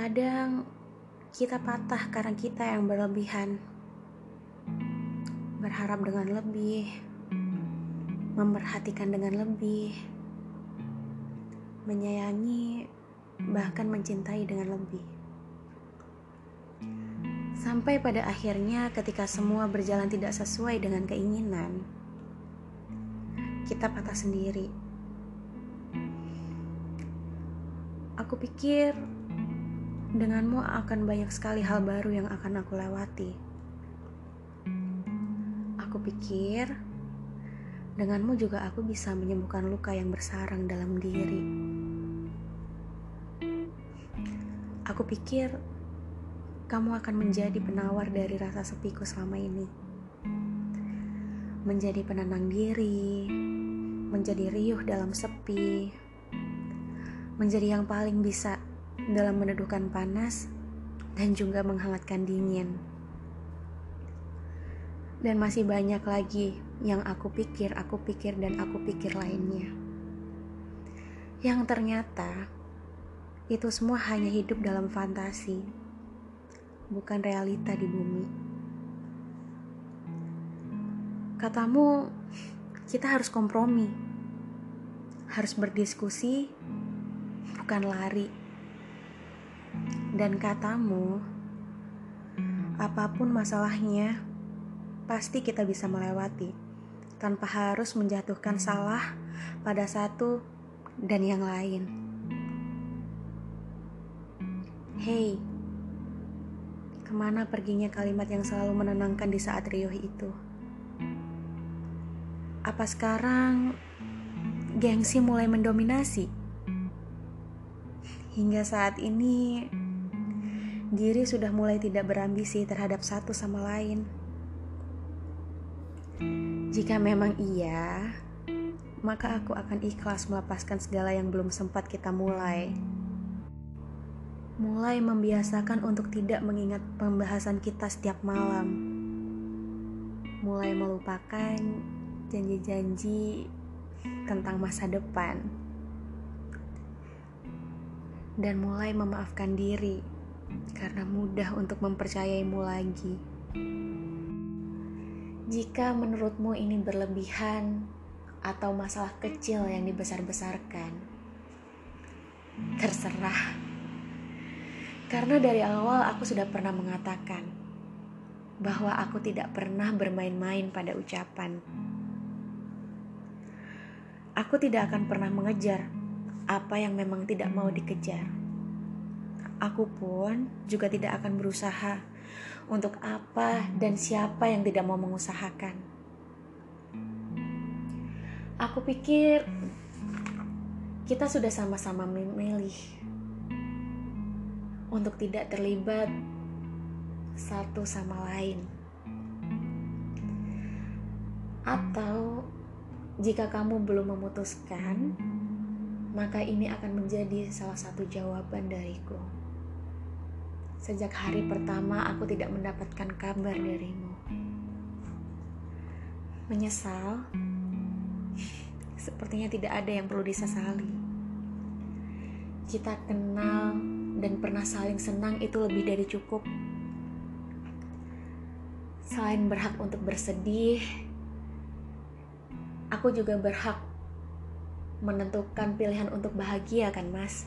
Terkadang kita patah karena kita yang berlebihan, berharap dengan lebih, memperhatikan dengan lebih, menyayangi, bahkan mencintai dengan lebih. Sampai pada akhirnya, ketika semua berjalan tidak sesuai dengan keinginan, kita patah sendiri. Aku pikir denganmu akan banyak sekali hal baru yang akan aku lewati. Aku pikir denganmu juga aku bisa menyembuhkan luka yang bersarang dalam diri. Aku pikir kamu akan menjadi penawar dari rasa sepiku selama ini. Menjadi penenang diri, menjadi riuh dalam sepi, menjadi yang paling bisa dalam meneduhkan panas dan juga menghangatkan dingin. Dan masih banyak lagi yang aku pikir, aku pikir, dan aku pikir lainnya. Yang ternyata itu semua hanya hidup dalam fantasi, bukan realita di bumi. Katamu, kita harus kompromi, harus berdiskusi, bukan lari dan katamu, apa pun masalahnya, pasti kita bisa melewati tanpa harus menjatuhkan salah pada satu dan yang lain. Hei, ke mana perginya kalimat yang selalu menenangkan di saat riuh itu? Apa sekarang gengsi mulai mendominasi? Hingga saat ini, diri sudah mulai tidak berambisi terhadap satu sama lain. Jika memang iya, maka aku akan ikhlas melepaskan segala yang belum sempat kita mulai. Mulai membiasakan untuk tidak mengingat pembahasan kita setiap malam. Mulai melupakan janji-janji tentang masa depan. Dan mulai memaafkan diri karena mudah untuk mempercayaimu lagi. Jika menurutmu ini berlebihan atau masalah kecil yang dibesar-besarkan, terserah. Karena dari awal aku sudah pernah mengatakan bahwa aku tidak pernah bermain-main pada ucapan. Aku tidak akan pernah mengejar apa yang memang tidak mau dikejar aku pun juga tidak akan berusaha untuk apa dan siapa yang tidak mau mengusahakan. Aku pikir kita sudah sama-sama memilih untuk tidak terlibat satu sama lain. Atau jika kamu belum memutuskan, maka ini akan menjadi salah satu jawaban dariku. Sejak hari pertama aku tidak mendapatkan kabar darimu. Menyesal? Sepertinya tidak ada yang perlu disesali. Kita kenal dan pernah saling senang itu lebih dari cukup. Selain berhak untuk bersedih, aku juga berhak menentukan pilihan untuk bahagia kan, Mas?